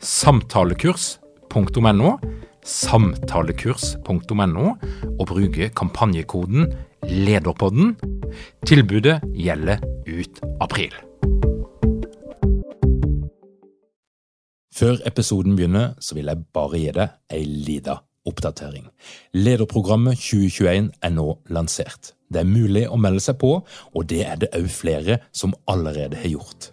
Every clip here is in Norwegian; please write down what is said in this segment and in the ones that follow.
samtalekurs.no, samtalekurs.no, og bruke kampanjekoden LEDERPODDEN. Tilbudet gjelder ut april. Før episoden begynner, så vil jeg bare gi deg ei lita oppdatering. Lederprogrammet 2021 er nå lansert. Det er mulig å melde seg på, og det er det òg flere som allerede har gjort.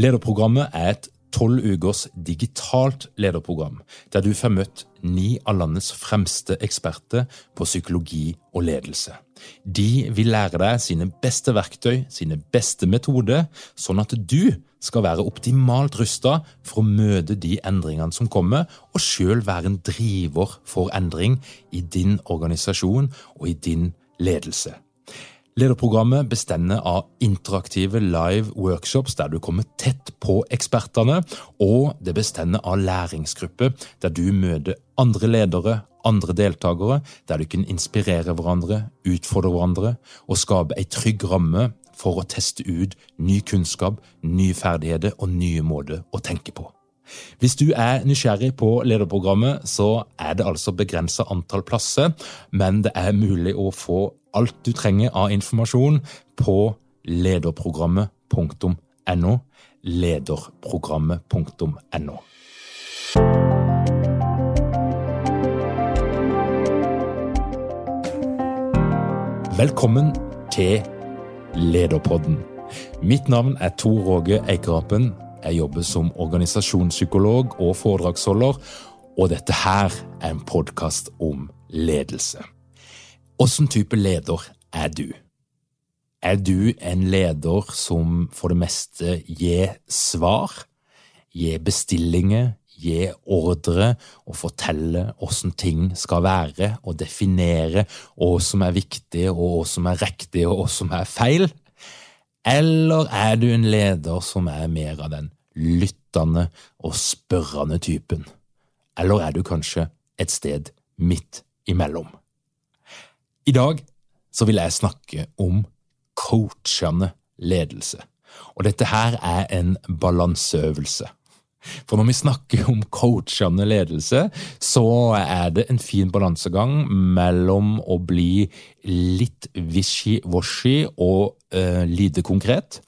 Lederprogrammet er et tolv ukers digitalt lederprogram, der du får møtt ni av landets fremste eksperter på psykologi og ledelse. De vil lære deg sine beste verktøy, sine beste metoder, sånn at du skal være optimalt rusta for å møte de endringene som kommer, og sjøl være en driver for endring i din organisasjon og i din ledelse. Lederprogrammet bestender av interaktive live workshops der du kommer tett på ekspertene, og det bestender av læringsgrupper der du møter andre ledere, andre deltakere, der du kan inspirere hverandre, utfordre hverandre og skape ei trygg ramme for å teste ut ny kunnskap, nye ferdigheter og nye måter å tenke på. Hvis du er nysgjerrig på lederprogrammet, så er det altså begrensa antall plasser, men det er mulig å få alt du trenger av informasjon på lederprogrammet.no. Lederprogrammet.no. Velkommen til Lederpodden. Mitt navn er Tor Råge Eikerapen. Jeg jobber som organisasjonspsykolog og foredragsholder, og dette her er en podkast om ledelse. Åssen type leder er du? Er du en leder som for det meste gir svar, gir bestillinger, gir ordre og forteller åssen ting skal være, og definere hva som er viktig, og hva som er riktig, og hva som er feil? Eller er du en leder som er mer av den lyttende og spørrende typen? Eller er du kanskje et sted midt imellom? I dag så vil jeg snakke om coachende ledelse. Og dette her er en balanseøvelse. For når vi snakker om coachende ledelse, så er det en fin balansegang mellom å bli litt wishy-washy og uh, lite konkret,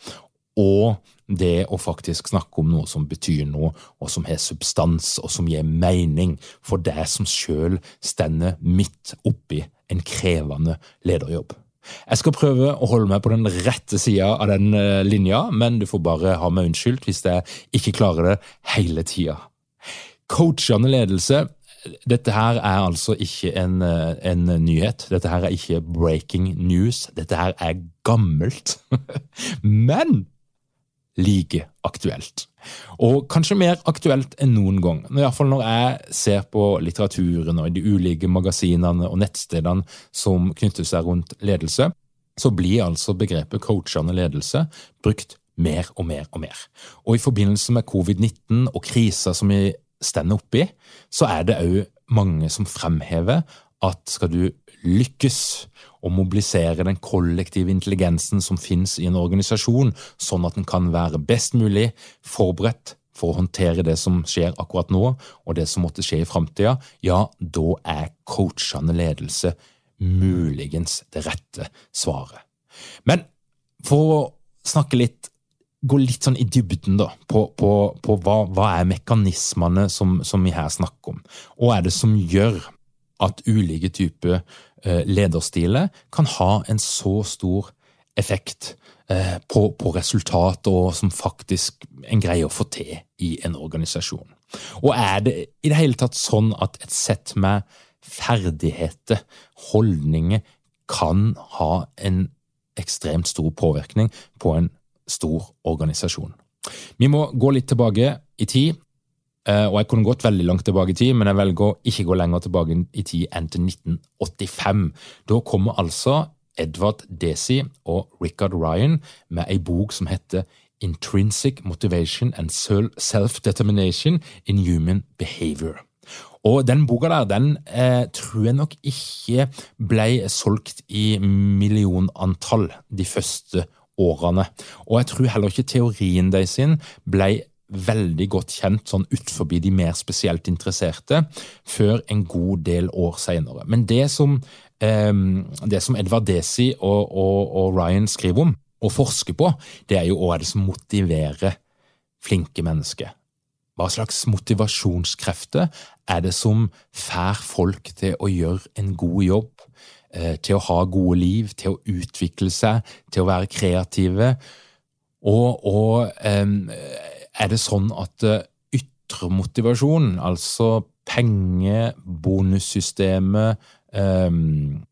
og det å faktisk snakke om noe som betyr noe, og som har substans, og som gir mening for deg som sjøl stender midt oppi en krevende lederjobb. Jeg skal prøve å holde meg på den rette sida av den linja, men du får bare ha meg unnskyldt hvis jeg ikke klarer det hele tida. Coachende ledelse dette her er altså ikke en, en, nyhet. Dette her er ikke breaking news. Dette her er gammelt. Men like aktuelt. Og kanskje mer aktuelt enn noen gang. Iallfall når jeg ser på litteraturen og de ulike magasinene og nettstedene som knytter seg rundt ledelse, så blir altså begrepet coachende ledelse brukt mer og mer og mer. Og i forbindelse med covid-19 og krisa som vi står oppi, så er det òg mange som fremhever at skal du lykkes å mobilisere den kollektive intelligensen som finnes i en organisasjon, sånn at den kan være best mulig forberedt for å håndtere det som skjer akkurat nå, og det som måtte skje i framtida, ja, da er coachende ledelse muligens det rette svaret. Men for å snakke litt gå litt sånn i dybden da, på, på, på hva, hva, er mekanismene som, som vi her snakker om. Hva er det som gjør at ulike typer eh, lederstiler kan ha en så stor effekt eh, på, på resultat, og som faktisk en greie å få til i en organisasjon. Og er det i det hele tatt sånn at et sett med ferdigheter, holdninger, kan ha en ekstremt stor påvirkning på en stor organisasjon? Vi må gå litt tilbake i tid. Eh, og Jeg kunne gått veldig langt tilbake i tid, men jeg velger å ikke gå lenger tilbake i tid enn til 1985. Da kommer altså Edvard Desi og Richard Ryan med ei bok som heter Intrinsic Motivation and Self-Determination in Human Behavior. Og den boka der, den eh, tror jeg nok ikke ble solgt i millionantall de første årene. Og jeg tror heller ikke teorien deres ble veldig godt kjent sånn utenfor de mer spesielt interesserte før en god del år senere. Men det som, eh, det som Edvard Desi og, og, og, Ryan skriver om og forsker på, det er jo hva er det som motiverer flinke mennesker. Hva slags motivasjonskrefter er det som får folk til å gjøre en god jobb, eh, til å ha gode liv, til å utvikle seg, til å være kreative? Og, og er det sånn at eh, ytre motivasjon, altså penger, bonussystemet, um,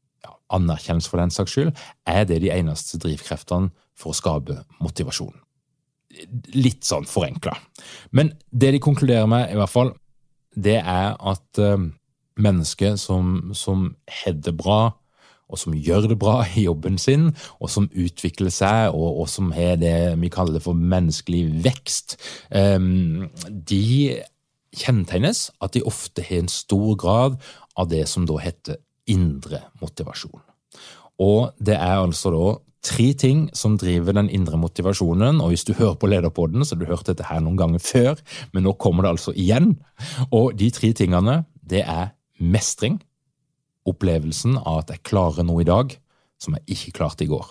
anerkjennelse for den saks skyld, er det de eneste drivkreftene for å skape motivasjon. Litt sånn forenkla. Men det de konkluderer med, i hvert fall, det er at um, mennesker som, som har det bra, og som gjør det bra i jobben sin, og som utvikler seg, og, og som har det vi kaller for menneskelig vekst, um, de kjennetegnes at de ofte har en stor grad av det som da heter indre motivasjon. Og det er altså da tre ting som driver den indre motivasjonen, og hvis du hører på Lederpodden, så har du hørt dette her noen ganger før, men nå kommer det altså igjen. Og de tre tingene, det er mestring, opplevelsen av at jeg klarer noe i dag som jeg ikke klarte i går.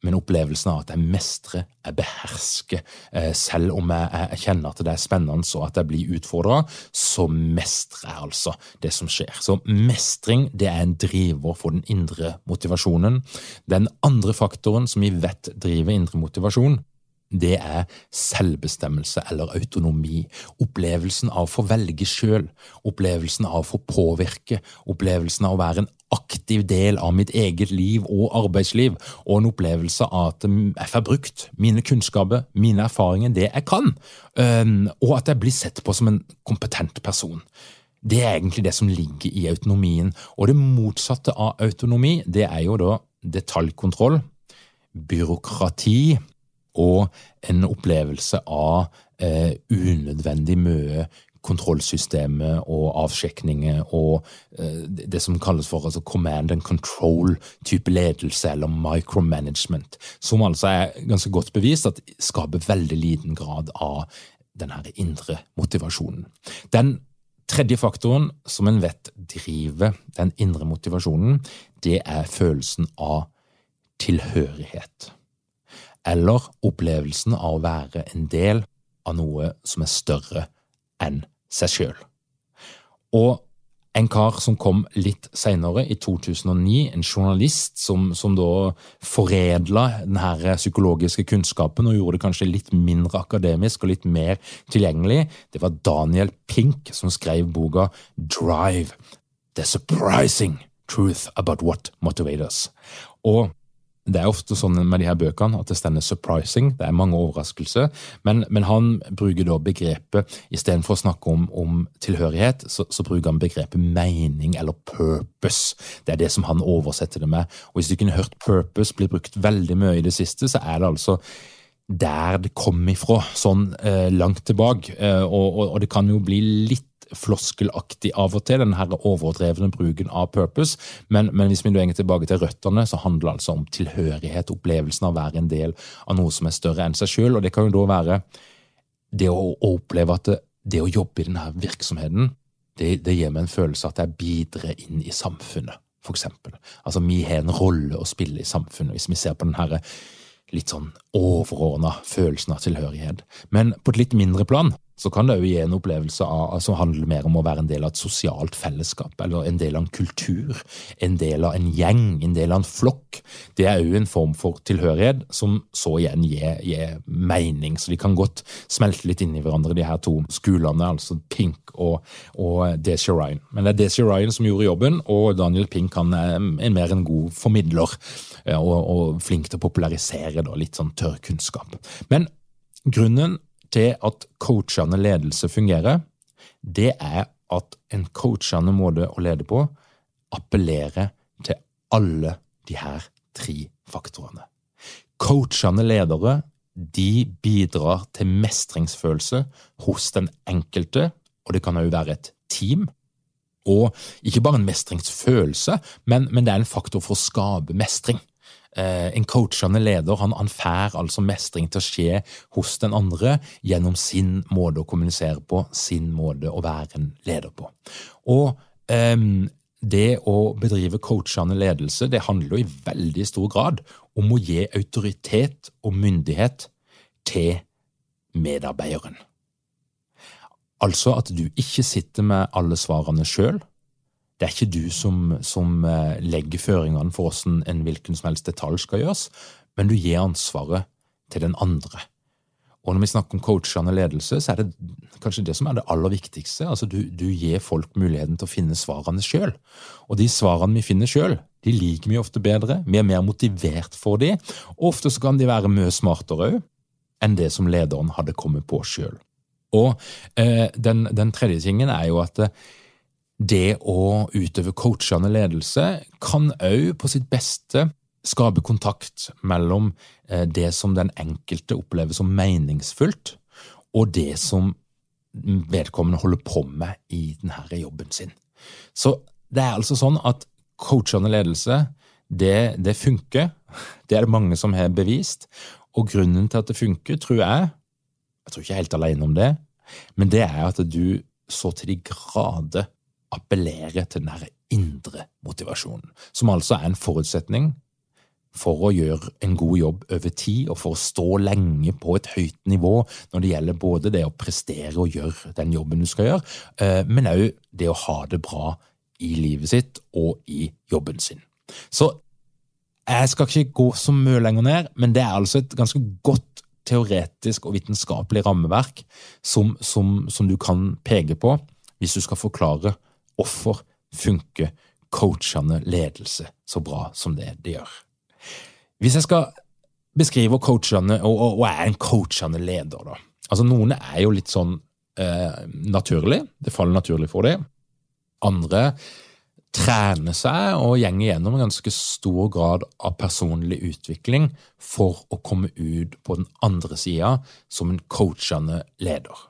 Men opplevelsen av at jeg mestrer, jeg behersker, eh, selv om jeg, kjenner at det er spennende og at jeg blir utfordra, så mestrer jeg altså det som skjer. Så mestring det er en driver for den indre motivasjonen. Den andre faktoren som vi vet driver indre motivasjon, det er selvbestemmelse eller autonomi. Opplevelsen av å få velge sjøl, opplevelsen av å få påvirke, opplevelsen av å være en aktiv del av mitt eget liv og arbeidsliv, og en opplevelse av at jeg får brukt mine kunnskaper, mine erfaringer, det jeg kan, og at jeg blir sett på som en kompetent person. Det er egentlig det som ligger i autonomien. Og det motsatte av autonomi, det er jo da detaljkontroll, byråkrati, og en opplevelse av eh, unødvendig mye kontrollsystemet og avsjekninger og eh, det som kalles for altså, command and control-type ledelse, eller micromanagement, som altså er ganske godt bevist at skaper veldig liten grad av denne indre motivasjonen. Den tredje faktoren som en vet driver den indre motivasjonen, det er følelsen av tilhørighet eller opplevelsen av å være en del av noe som er større enn seg sjøl. Og en kar som kom litt senere, i 2009, en journalist som, som da foredla denne psykologiske kunnskapen og gjorde det kanskje litt mindre akademisk og litt mer tilgjengelig, det var Daniel Pink som skrev boka Drive – The Surprising Truth About What Motivators. Og det er ofte sånn med de her bøkene at det stender 'surprising'. Det er mange overraskelser. Men, men han bruker da begrepet Istedenfor å snakke om, om tilhørighet, så, så, bruker han begrepet mening eller purpose. Det er det som han oversetter det med. Og Hvis du kunne hørt purpose bli brukt veldig mye i det siste, så er det altså der det kom ifra, sånn eh, langt tilbake. Eh, og, og, og det kan jo bli litt floskelaktig av og til, den her overdrevne bruken av purpose. Men, men hvis vi går tilbake til røttene, så handler det altså om tilhørighet, opplevelsen av å være en del av noe som er større enn seg sjøl. Og det kan jo da være det å oppleve at det, det å jobbe i denne virksomheten, det, det gir meg en følelse av at jeg bidrar inn i samfunnet, for eksempel. Altså, vi har en rolle å spille i samfunnet. Hvis vi ser på den herre litt sånn overordna følelsen av tilhørighet. Men på et litt mindre plan så kan det òg gi en opplevelse av, som handler mer om å være en del av et sosialt fellesskap, eller en del av en kultur, en del av en gjeng, en del av en flokk. Det er òg en form for tilhørighet som så igjen gir, gir, mening, så de kan godt smelte litt inn i hverandre, de her to skolene, altså Pink og, og Desi Ryan. Men det er Desi Ryan som gjorde jobben, og Daniel Pink han er en mer en god formidler og, og flink til å popularisere da, litt sånn tørr kunnskap. Men grunnen til at coachende ledelse fungerer, det er at en coachende måte å lede på appellerer til alle de her tre faktorene. Coachende ledere de bidrar til mestringsfølelse hos den enkelte, og det kan òg være et team. Og ikke bare en mestringsfølelse, men, men det er en faktor for å skape mestring. Eh, en coachende leder han, han får altså mestring til å skje hos den andre gjennom sin måte å kommunisere på, sin måte å være en leder på. Og um, det å bedrive coachende ledelse det handler jo i veldig stor grad om å gi autoritet og myndighet til medarbeideren. Altså at du ikke sitter med alle svarene sjøl, det er ikke du som, som eh, legger føringene for hvordan en hvilken som helst detalj skal gjøres, men du gir ansvaret til den andre. Og når vi snakker om coachende ledelse, så er det kanskje det som er det aller viktigste. Altså du, du gir folk muligheten til å finne svarene sjøl. Og de svarene vi finner sjøl, de liker vi ofte bedre. Vi er mer motivert for de, og ofte så kan de være mye smartere òg enn det som lederen hadde kommet på sjøl. Og eh, den, den, tredje tingen er jo at eh, det å utøve coachende ledelse kan òg på sitt beste skape kontakt mellom eh, det som den enkelte opplever som meningsfullt, og det som vedkommende holder på med i denne jobben sin. Så det er altså sånn at coachende ledelse, det, det funker. Det er det mange som har bevist. Og grunnen til at det funker, tror jeg Jeg tror ikke jeg er helt alene om det, men det er at du så til de grader appellere til den indre motivasjonen, som altså er en forutsetning for å gjøre en god jobb over tid og for å stå lenge på et høyt nivå når det gjelder både det å prestere og gjøre den jobben du skal gjøre, eh, men òg det å ha det bra i livet sitt og i jobben sin. Så jeg skal ikke gå så mye lenger ned, men det er altså et ganske godt teoretisk og vitenskapelig rammeverk som, som, som du kan peke på hvis du skal forklare Hvorfor funker coachende ledelse så bra som det det gjør? Hvis jeg skal beskrive coachene, og, og, og er en coachende leder, da Altså, Noen er jo litt sånn eh, naturlig. Det faller naturlig for dem. Andre trener seg og gjenger gjennom en ganske stor grad av personlig utvikling for å komme ut på den andre sida som en coachende leder.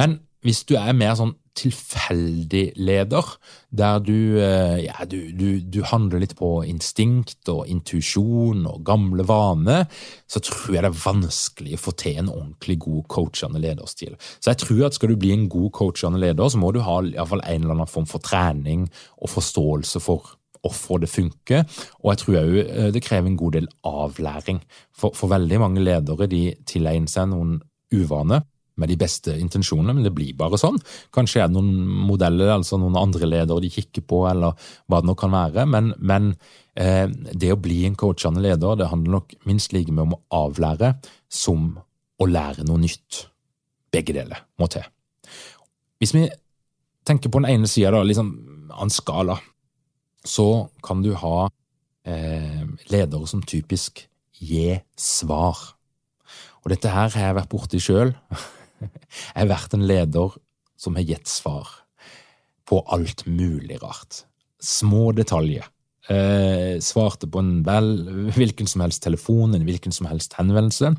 Men hvis du er mer sånn tilfeldig leder, der du, eh, ja, du, du, du, handler litt på instinkt og intuisjon og gamle vaner, så tror jeg det er vanskelig å få til en ordentlig god coachende lederstil. Så jeg tror at skal du bli en god coachende leder, så må du ha i fall en eller annen form for trening og forståelse for hvorfor det funker, og jeg tror òg eh, det krever en god del avlæring. For, for veldig mange ledere de tilegner seg noen uvaner med de beste intensjonene, men det blir bare sånn. Kanskje er det noen modeller, altså noen andre ledere de kikker på, eller hva det nå kan være. Men, men eh, det å bli en coachende leder, det handler nok minst like mye om å avlære som å lære noe nytt. Begge deler må til. Hvis vi tenker på den ene sida liksom, av en skala, så kan du ha eh, ledere som typisk gir svar. Og dette her har jeg vært borti sjøl. Jeg har vært en leder som har gitt svar på alt mulig rart. Små detaljer. Eh, svarte på en vel, hvilken som helst telefon, en hvilken som helst henvendelse.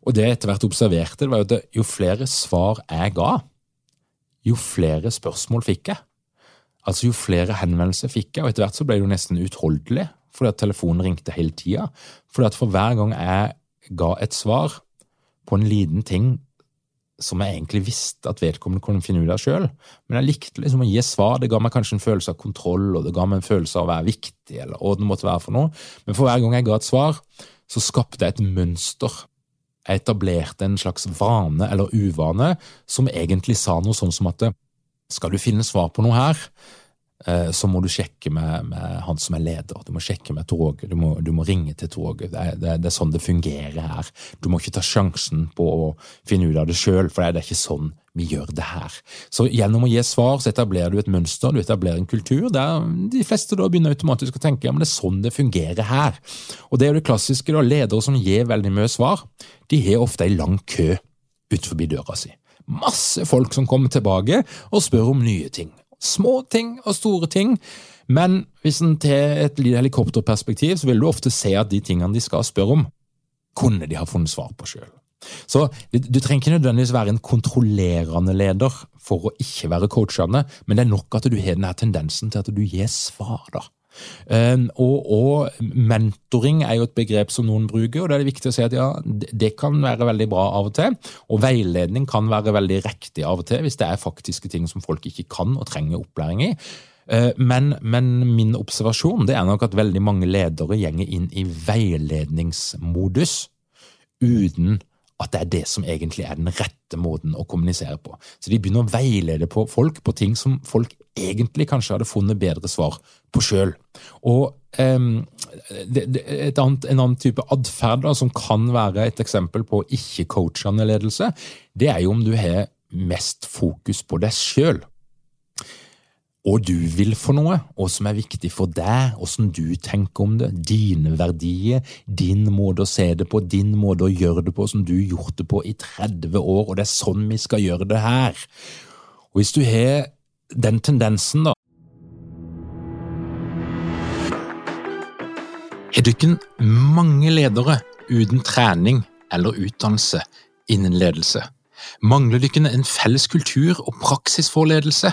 Og det jeg etter hvert observerte, var var at jo flere svar jeg ga, jo flere spørsmål fikk jeg. Altså Jo flere henvendelser fikk jeg, og etter hvert så ble det jo nesten utholdelig, fordi at telefonen ringte hele tida. Fordi at for hver gang jeg ga et svar på en liten ting som jeg egentlig visste at vedkommende kunne finne ut av sjøl. Men jeg likte liksom å gi svar. Det ga meg kanskje en følelse av kontroll, og det ga meg en følelse av å være viktig, eller hva det måtte være for noe. Men for hver gang jeg ga et svar, så skapte jeg et mønster. Jeg etablerte en slags vane eller uvane som egentlig sa noe sånn som at skal du finne svar på noe her, så må du sjekke med, med, han som er leder. Du må sjekke med toget. Du, du, må ringe til toget. Det, det, det, er sånn det fungerer her. Du må ikke ta sjansen på å finne ut av det sjøl, for det er ikke sånn vi gjør det her. Så gjennom å gi svar så etablerer du et mønster, du etablerer en kultur der de fleste da begynner automatisk å tenke ja, men det er sånn det fungerer her. Og det er jo det klassiske. da, Ledere som gir veldig mye svar, de har ofte ei lang kø utenfor døra si. Masse folk som kommer tilbake og spør om nye ting. Små ting og store ting. Men hvis en til et helikopterperspektiv, så vil du ofte se at de tingene de skal spørre om, kunne de ha funnet svar på sjøl. Så Du trenger ikke nødvendigvis være en kontrollerende leder for å ikke være coachende, men det er nok at du har denne tendensen til at du gir svar. da. Ehm, og, og, mentoring er jo et begrep som noen bruker, og da er det viktig å si at ja, det kan være veldig bra av og til. Og veiledning kan være veldig riktig av og til, hvis det er faktiske ting som folk ikke kan og trenger opplæring i. Ehm, men, men, min observasjon det er nok at veldig mange ledere gjenger inn i veiledningsmodus uten at det er det som egentlig er den rette måten å kommunisere på. Så de begynner å veilede på folk på ting som folk egentlig kanskje hadde funnet bedre svar på sjøl. Og um, En annen type atferd som kan være et eksempel på ikke-coachende ledelse, det er jo om du har mest fokus på deg sjøl og du vil for noe, og som er viktig for deg, åssen du tenker om det, dine verdier, din måte å se det på, din måte å gjøre det på, som du har gjort det på i 30 år, og det er sånn vi skal gjøre det her. Og Hvis du har den tendensen, da du ikke mange ledere uten trening eller utdannelse innen ledelse? Mangler du ikke en felles kultur og praksis for ledelse?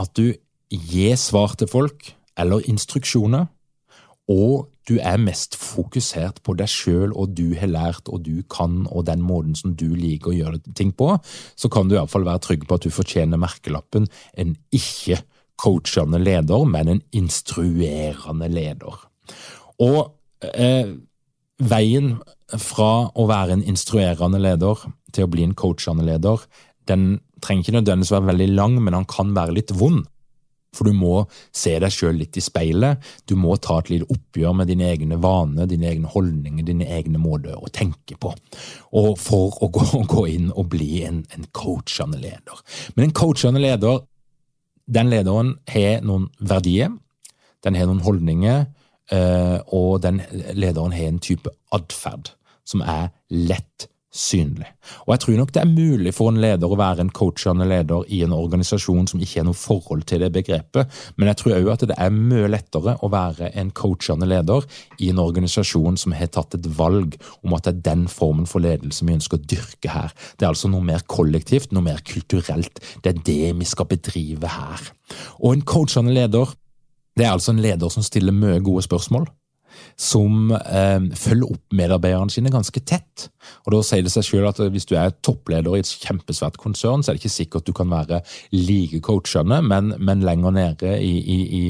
at du gir svar til folk eller instruksjoner, og du er mest fokusert på deg sjøl og du har lært og du kan og den måten som du liker å gjøre ting på, så kan du iallfall være trygg på at du fortjener merkelappen en ikke coachende leder, men en instruerende leder. Og eh, veien fra å være en instruerende leder til å bli en coachende leder, den trenger ikke nødvendigvis være veldig lang, men han kan være litt vond. For du må se deg sjøl litt i speilet, du må ta et lite oppgjør med dine egne vaner, dine egne holdninger, dine egne måter å tenke på, og for å gå, gå inn og bli en, en coachende leder. Men en coachende leder, den lederen har noen verdier, den har noen holdninger, eh, og den lederen har en type atferd som er lett synlig. Og Jeg tror nok det er mulig for en leder å være en coachende leder i en organisasjon som ikke har noe forhold til det begrepet, men jeg tror òg at det er mye lettere å være en coachende leder i en organisasjon som har tatt et valg om at det er den formen for ledelse vi ønsker å dyrke her. Det er altså noe mer kollektivt, noe mer kulturelt. Det er det vi skal bedrive her. Og en coachende leder, det er altså en leder som stiller mye gode spørsmål som eh, følger opp medarbeiderne sine ganske tett. Og Da sier det seg selv at hvis du er toppleder i et kjempesvært konsern, så er det ikke sikkert du kan være like coachende, men, men lenger nede i, i, i,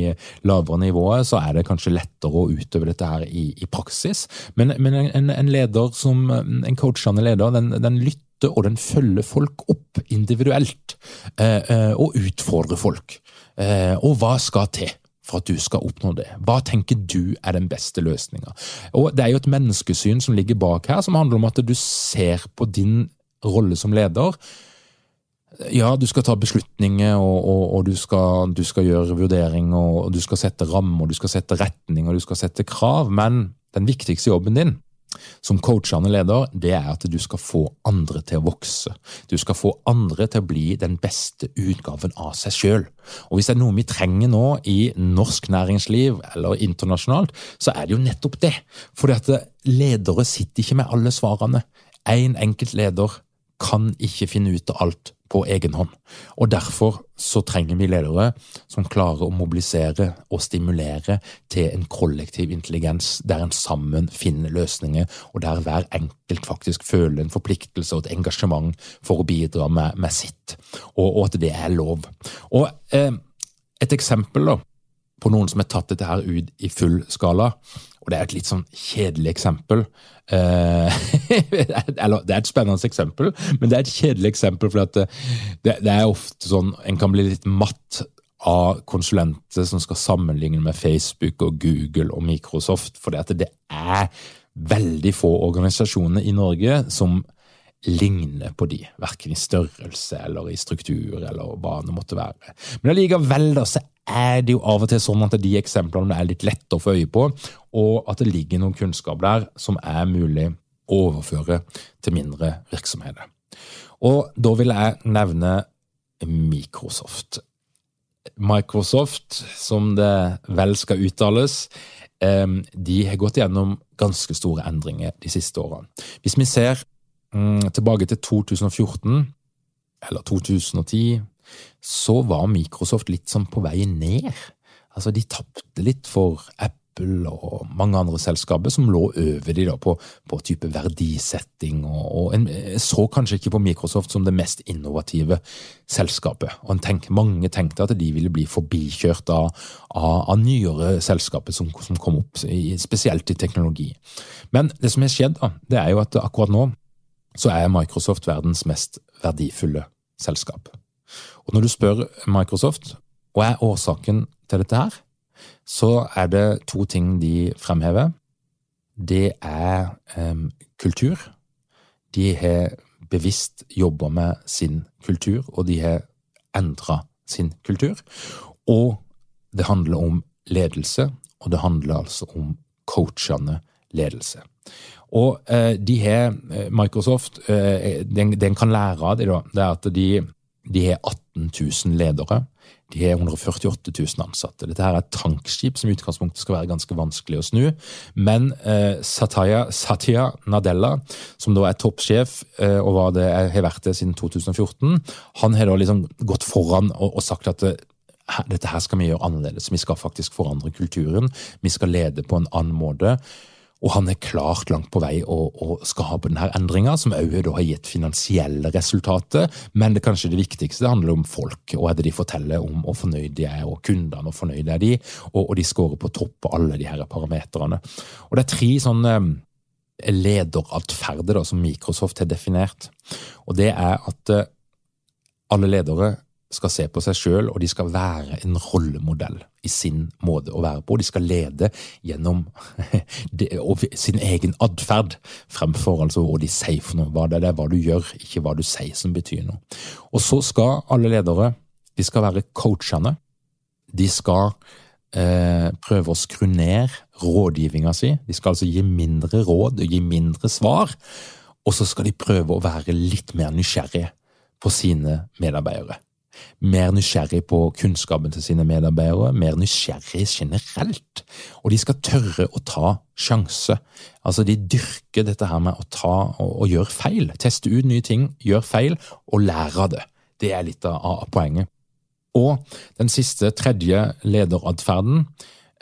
lavere nivået så er det kanskje lettere å utøve dette her i, i praksis. Men, men en, en, leder som, en coachende leder, den, den lytter og den følger folk opp individuelt, eh, eh, og utfordrer folk. Eh, og hva skal til? For at du skal oppnå det? Hva tenker du er den beste løsninga? Det er jo et menneskesyn som ligger bak her, som handler om at du ser på din rolle som leder. Ja, du skal ta beslutninger, og, og, og du, skal, du, skal, gjøre vurderinger, og du skal sette rammer, du skal sette retning og du skal sette krav, men den viktigste jobben din som coachende leder, det er at du skal få andre til å vokse. Du skal få andre til å bli den beste utgaven av seg sjøl. Og hvis det er noe vi trenger nå i norsk næringsliv eller internasjonalt, så er det jo nettopp det. Fordi at ledere sitter ikke med alle svarene. Én en enkelt leder kan ikke finne ut av alt på egen hånd. Og Derfor så trenger vi ledere som klarer å mobilisere og stimulere til en kollektiv intelligens, der en sammen finner løsninger, og der hver enkelt faktisk føler en forpliktelse og et engasjement for å bidra med, med sitt, og, og, at det er lov. Og eh, Et eksempel da, på noen som har tatt dette her ut i full skala, og det er et litt sånn kjedelig eksempel. Eh, eller det er et spennende eksempel, men det er et kjedelig eksempel. For det, det, er ofte sånn en kan bli litt matt av konsulenter som skal sammenligne med Facebook og Google og Microsoft. For det er veldig få organisasjoner i Norge som ligner på de, verken i størrelse eller i struktur eller hva det måtte være. Men allikevel da, så er det jo av og til sånn at de eksemplene er litt lette å få øye på, og at det ligger noen kunnskap der som er mulig å overføre til mindre virksomheter. Og da vil jeg nevne Microsoft. Microsoft, som det vel skal uttales, de har gått gjennom ganske store endringer de siste årene. Hvis vi ser tilbake til 2014, eller 2010, så var Microsoft litt sånn på vei ned. Altså, de tapte litt for Apple og mange andre selskaper som lå over de da på, på type verdisetting, og, og en så kanskje ikke på Microsoft som det mest innovative selskapet. Og tenk, mange tenkte at de ville bli forbikjørt av, av, av nyere selskaper som, som, kom opp, spesielt i teknologi. Men det som har skjedd, da, det er jo at akkurat nå så er Microsoft verdens mest verdifulle selskap. Og når du spør Microsoft hva er årsaken til dette her, så er det to ting de fremhever. Det er um, kultur. De har bevisst jobba med sin kultur, og de har endra sin kultur. Og det handler om ledelse, og det handler altså om coachende ledelse. Og eh, de har eh, Microsoft eh, den, den, kan lære av det, da, det er at de, de har 18 000 ledere. De har 148 000 ansatte. Dette her er et tankskip som i utgangspunktet skal være ganske vanskelig å snu. Men eh, Satya, Satya, Nadella, som da er toppsjef, eh, og var det, har vært det siden 2014, han har da liksom gått foran og, og sagt at dette her skal vi gjøre annerledes. Vi skal faktisk forandre kulturen. Vi skal lede på en annen måte. Og han er klart langt på vei å, å skape denne endringa, som òg har gitt finansielle resultater. Men det kanskje det viktigste handler om folk, og hva de forteller om hvor fornøyd de er, og kundene hvor fornøyd er de, og, og de scorer på topp på alle de her parametrene. Og det er tre sånne eh, lederatferder som Microsoft har definert. Og det er at eh, alle ledere skal se på seg sjøl, og de skal være en rollemodell i sin måte å være på. De skal lede gjennom sin egen atferd, fremfor altså hva de sier for noe. Hva det er hva du gjør, ikke hva du sier som betyr noe. Og så skal alle ledere de skal være coachende. De skal eh, prøve å skru ned rådgivninga si. De skal altså gi mindre råd og gi mindre svar. Og så skal de prøve å være litt mer nysgjerrige på sine medarbeidere mer nysgjerrig på kunnskapen til sine medarbeidere, mer nysgjerrig generelt. Og de skal tørre å ta sjanse. Altså, de dyrker dette her med å ta og, og gjøre feil. Teste ut nye ting, gjøre feil, og lære av det. Det er litt av, av poenget. Og den siste, tredje lederatferden,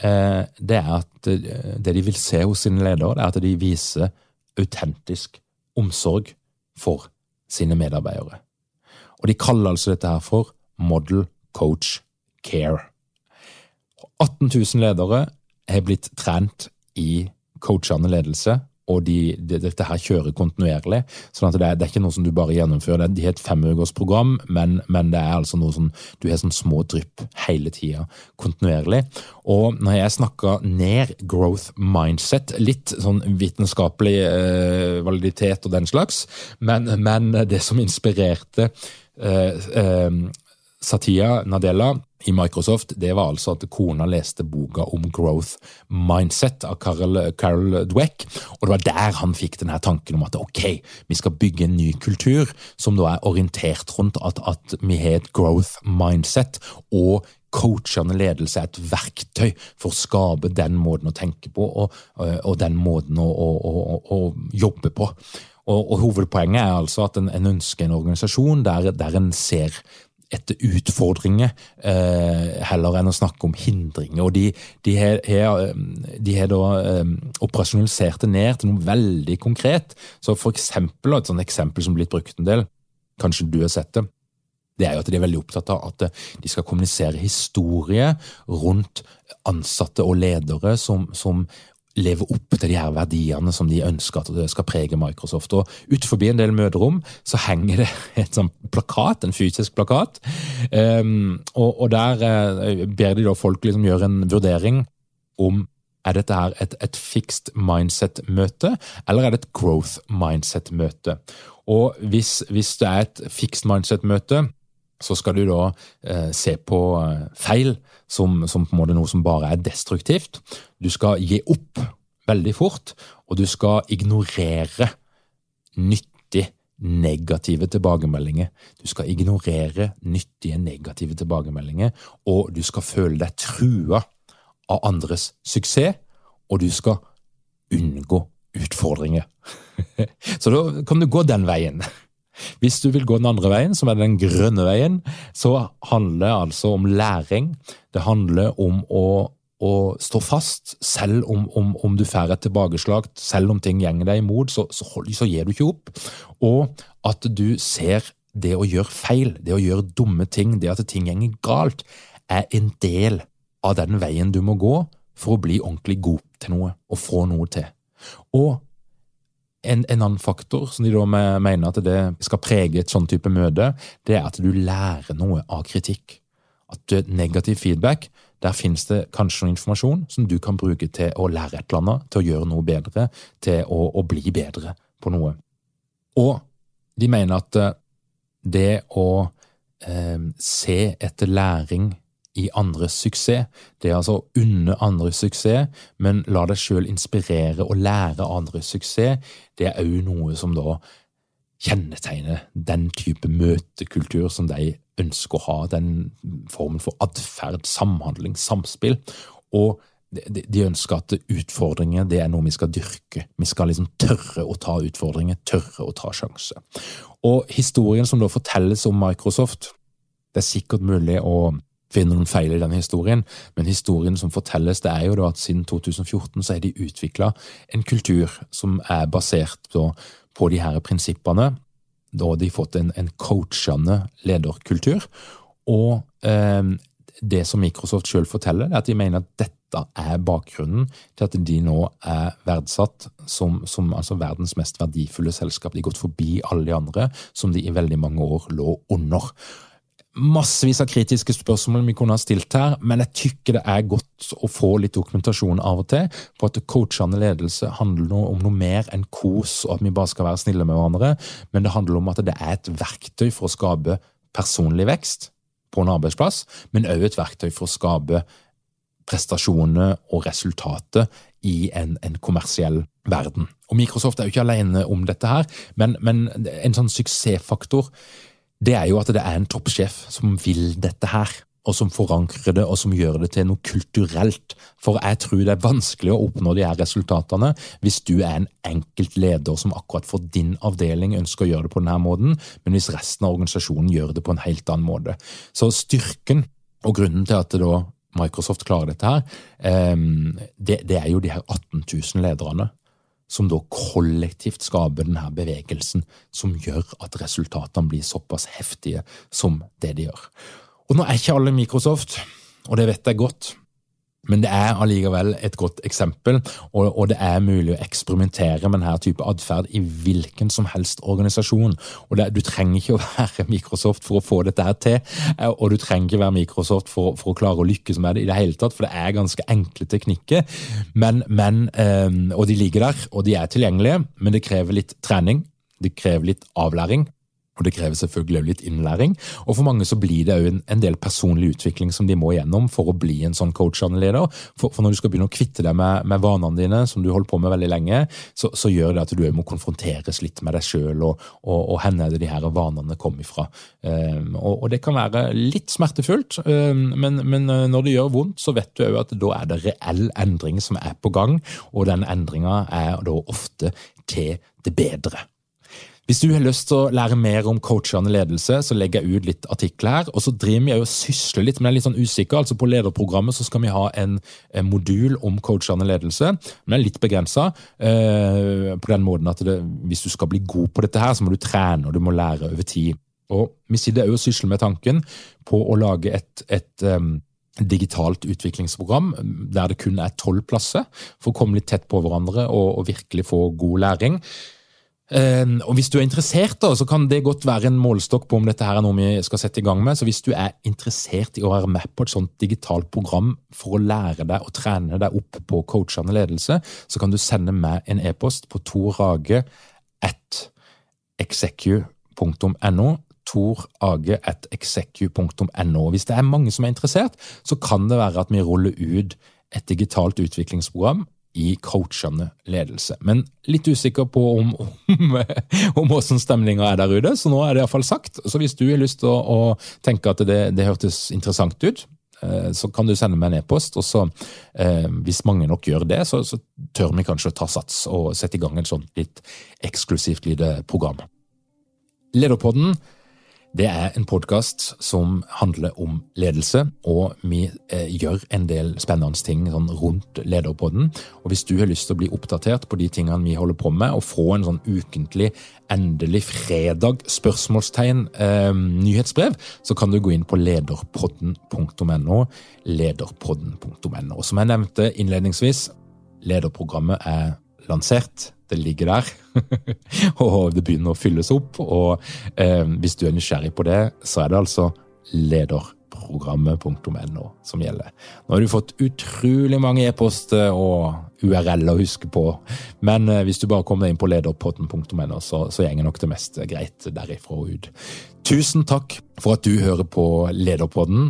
eh, det er at eh, det de vil se hos sine ledere, det er at de viser autentisk omsorg for sine medarbeidere. Og de kaller altså dette her for Model Coach Care. 18 000 ledere har blitt trent i coachende ledelse og de, de, dette her kjører kontinuerlig. sånn at det er, det er, ikke noe som du bare gjennomfører. Det er et femukersprogram, men, men det er altså noe som du har sånn små drypp hele tida, kontinuerlig. Og når jeg snakka ned growth mindset, litt sånn vitenskapelig eh, validitet og den slags, men, men det som inspirerte Satya Nadella i Microsoft, det var altså at kona leste boka om growth mindset av Carol, Carol Dweck, og det var der han fikk denne tanken om at ok, vi skal bygge en ny kultur som da er orientert rundt at, at vi har et growth mindset, og coachende ledelse er et verktøy for å skape den måten å tenke på og, og den måten å, å, å, å jobbe på. Og, og, Hovedpoenget er altså at en, en ønsker en organisasjon der, der en ser etter utfordringer eh, heller enn å snakke om hindringer. Og De, de, har, da eh, operasjonalisert det ned til noe veldig konkret. Så for eksempel, Et sånt eksempel som blitt brukt en del, kanskje du har sett det, det er jo at de er veldig opptatt av at de skal kommunisere historie rundt ansatte og ledere som, som leve opp til de her verdiene som de ønsker at det skal prege Microsoft. Og Utenfor en del møterom så henger det et sånn plakat, en fysisk plakat. Um, og, og, Der uh, ber de da folk liksom gjøre en vurdering om er dette her et, et fixed mindset-møte, eller er det et growth mindset-møte. Og hvis, hvis det er et fixed mindset-møte, så skal du da eh, se på eh, feil som, som, på en måte noe som bare er destruktivt. Du skal gi opp veldig fort, og du skal ignorere nyttig negative tilbakemeldinger. Du skal ignorere nyttige negative tilbakemeldinger, og du skal føle deg trua av andres suksess, og du skal unngå utfordringer. Så da kan du gå den veien. Hvis du vil gå den andre veien, som er den grønne veien, så handler det altså om læring. Det handler om å, å stå fast, selv om, om, om du får et tilbakeslag, selv om ting gjenger deg imot, så, så, så gir du ikke opp. Og at du ser det å gjøre feil, det å gjøre dumme ting, det at ting gjenger galt, er en del av den veien du må gå for å bli ordentlig god til noe og få noe til. Og en, en, annen faktor som de da mener at det skal prege et sånn type møte, det er at du lærer noe av kritikk. At negativ feedback, der finnes det kanskje noe informasjon som du kan bruke til å lære et eller annet, til å gjøre noe bedre, til å, å bli bedre på noe. Og de mener at eh, det å eh, se etter læring i andres suksess. Det er altså å unne andres suksess, men la deg sjøl inspirere og lære andres suksess. Det er òg noe som da kjennetegner den type møtekultur som de ønsker å ha. Den formen for atferd, samhandling, samspill. Og de ønsker at utfordringer det er noe vi skal dyrke. Vi skal liksom tørre å ta utfordringer, tørre å ta sjanser. Og historien som da fortelles om Microsoft, det er sikkert mulig å finner noen feil i denne historien, men historien som fortelles, det er jo da at siden 2014 så har de utvikla en kultur som er basert på, på de her prinsippene. Da har de fått en, en coachende lederkultur. Og eh, det som Microsoft selv forteller, er at de mener at dette er bakgrunnen til at de nå er verdsatt som, som altså verdens mest verdifulle selskap. De har gått forbi alle de andre som de i veldig mange år lå under massevis av kritiske spørsmål vi kunne ha stilt her, men jeg tykker det er godt å få litt dokumentasjon av og til på at coachende ledelse handler om noe mer enn kos og at vi bare skal være snille med hverandre, men det handler om at det er et verktøy for å skape personlig vekst på en arbeidsplass, men også et verktøy for å skape prestasjoner og resultater i en, en, kommersiell verden. Og Microsoft er jo ikke alene om dette her, men, men en sånn suksessfaktor det er jo at det er en toppsjef som vil dette her, og som forankrer det og som gjør det til noe kulturelt. For jeg tror det er vanskelig å oppnå de her resultatene hvis du er en enkelt leder som akkurat for din avdeling ønsker å gjøre det på denne måten, men hvis resten av organisasjonen gjør det på en helt annen måte. Så styrken og grunnen til at da Microsoft klarer dette her, ehm, det, det er jo de her 18 000 lederne som da kollektivt skaper denne bevegelsen som gjør at resultatene blir såpass heftige som det de gjør. Og nå er ikke alle Microsoft, og det vet jeg godt, men det er allikevel et godt eksempel, og, og, det er mulig å eksperimentere med denne type atferd i hvilken som helst organisasjon. Og det, Du trenger ikke å være Microsoft for å få dette her til, og du trenger ikke være Microsoft for, for, å klare å lykkes med det i det hele tatt, for det er ganske enkle teknikker. Men, men, um, og de ligger der, og de er tilgjengelige, men det krever litt trening, det krever litt avlæring. Og det krever selvfølgelig litt innlæring. Og for mange så blir det òg en, en, del personlig utvikling som de må gjennom for å bli en sånn coach-leder. For, for, når du skal begynne å kvitte deg med, med vanene dine, som du holder på med veldig lenge, så, så gjør det at du må konfronteres litt med deg sjøl, og, og, og det de her vanene kommer ifra. Um, og, og, det kan være litt smertefullt, um, men, men, uh, når det gjør vondt, så vet du òg at da er det reell endring som er på gang, og den endringa er da ofte til det bedre. Hvis du har lyst til å lære mer om coachende ledelse, så legger jeg ut litt artikler her. Og så driver vi og sysler litt, men jeg er litt sånn usikker. altså På lederprogrammet så skal vi ha en, en modul om coachende ledelse, men er litt begrensa. Eh, på den måten at det, hvis du skal bli god på dette her, så må du trene og du må lære over tid. Og Vi sitter òg og sysler med tanken på å lage et, et um, digitalt utviklingsprogram der det kun er tolv plasser, for å komme litt tett på hverandre og, og virkelig få god læring. Ehm, og Hvis du er interessert, da, så kan det godt være en målestokk på om dette her er noe vi skal sette i gang med. Så Hvis du er interessert i å være med på et sånt digitalt program for å lære deg og trene deg opp på coachende ledelse, så kan du sende meg en e-post på torage.execu.no torage.execu.no. Hvis det er mange som er interessert, så kan det være at vi ruller ut et digitalt utviklingsprogram i coachende ledelse. Men litt usikker på om, om, om hvordan stemninga er der ute, så nå er det iallfall sagt. Så hvis du har lyst til å, å tenke at det, det, hørtes interessant ut, eh, så kan du sende meg en e-post. og så eh, Hvis mange nok gjør det, så, så, tør vi kanskje ta sats og sette i gang et sånt litt eksklusivt lite program. Lederpodden det er en podkast som handler om ledelse, og vi eh, gjør en del spennende ting sånn rundt Lederpodden. Og Hvis du har lyst til å bli oppdatert på de tingene vi holder på med, og få en sånn ukentlig, endelig fredag, spørsmålstegn, eh, nyhetsbrev, så kan du gå inn på lederpodden.no. Lederpodden.no. Og som jeg nevnte innledningsvis, lederprogrammet er lansert det ligger der, og det begynner å fylles opp. Og eh, hvis du er nysgjerrig på det, så er det altså lederprogrammet.no som gjelder. Nå har du fått utrolig mange e-poster og URL å huske på, men eh, hvis du bare kommer inn på lederpotten.no, så, så gjenger nok det meste greit derifra og ut. Tusen takk for at du hører på Lederpodden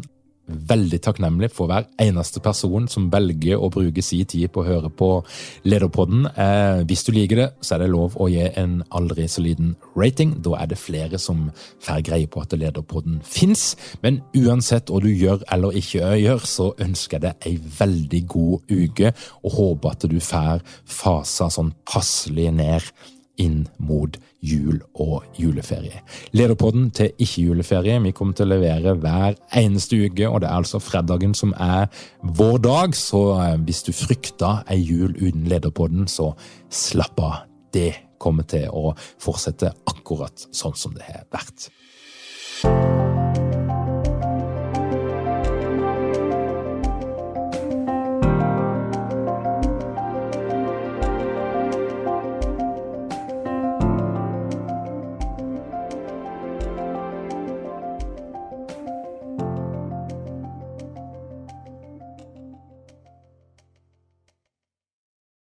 veldig takknemlig for hver eneste person som velger å bruke si tid på å høre på Lederpodden. Eh, hvis du liker det, så er det lov å gi en aldri så liten rating. Da er det flere som får greie på at Lederpodden fins. Men uansett hva du gjør eller ikke gjør, så ønsker jeg deg ei veldig god uke, og håper at du får fasa sånn passelig ned inn mot jul og juleferie. Lederpodden til ikke-juleferie. Vi kommer til å levere hver eneste uke, og det er altså fredagen som er vår dag. Så eh, hvis du frykter ei jul uten Lederpodden, så slapp av. Det kommer til å fortsette akkurat sånn som det har vært.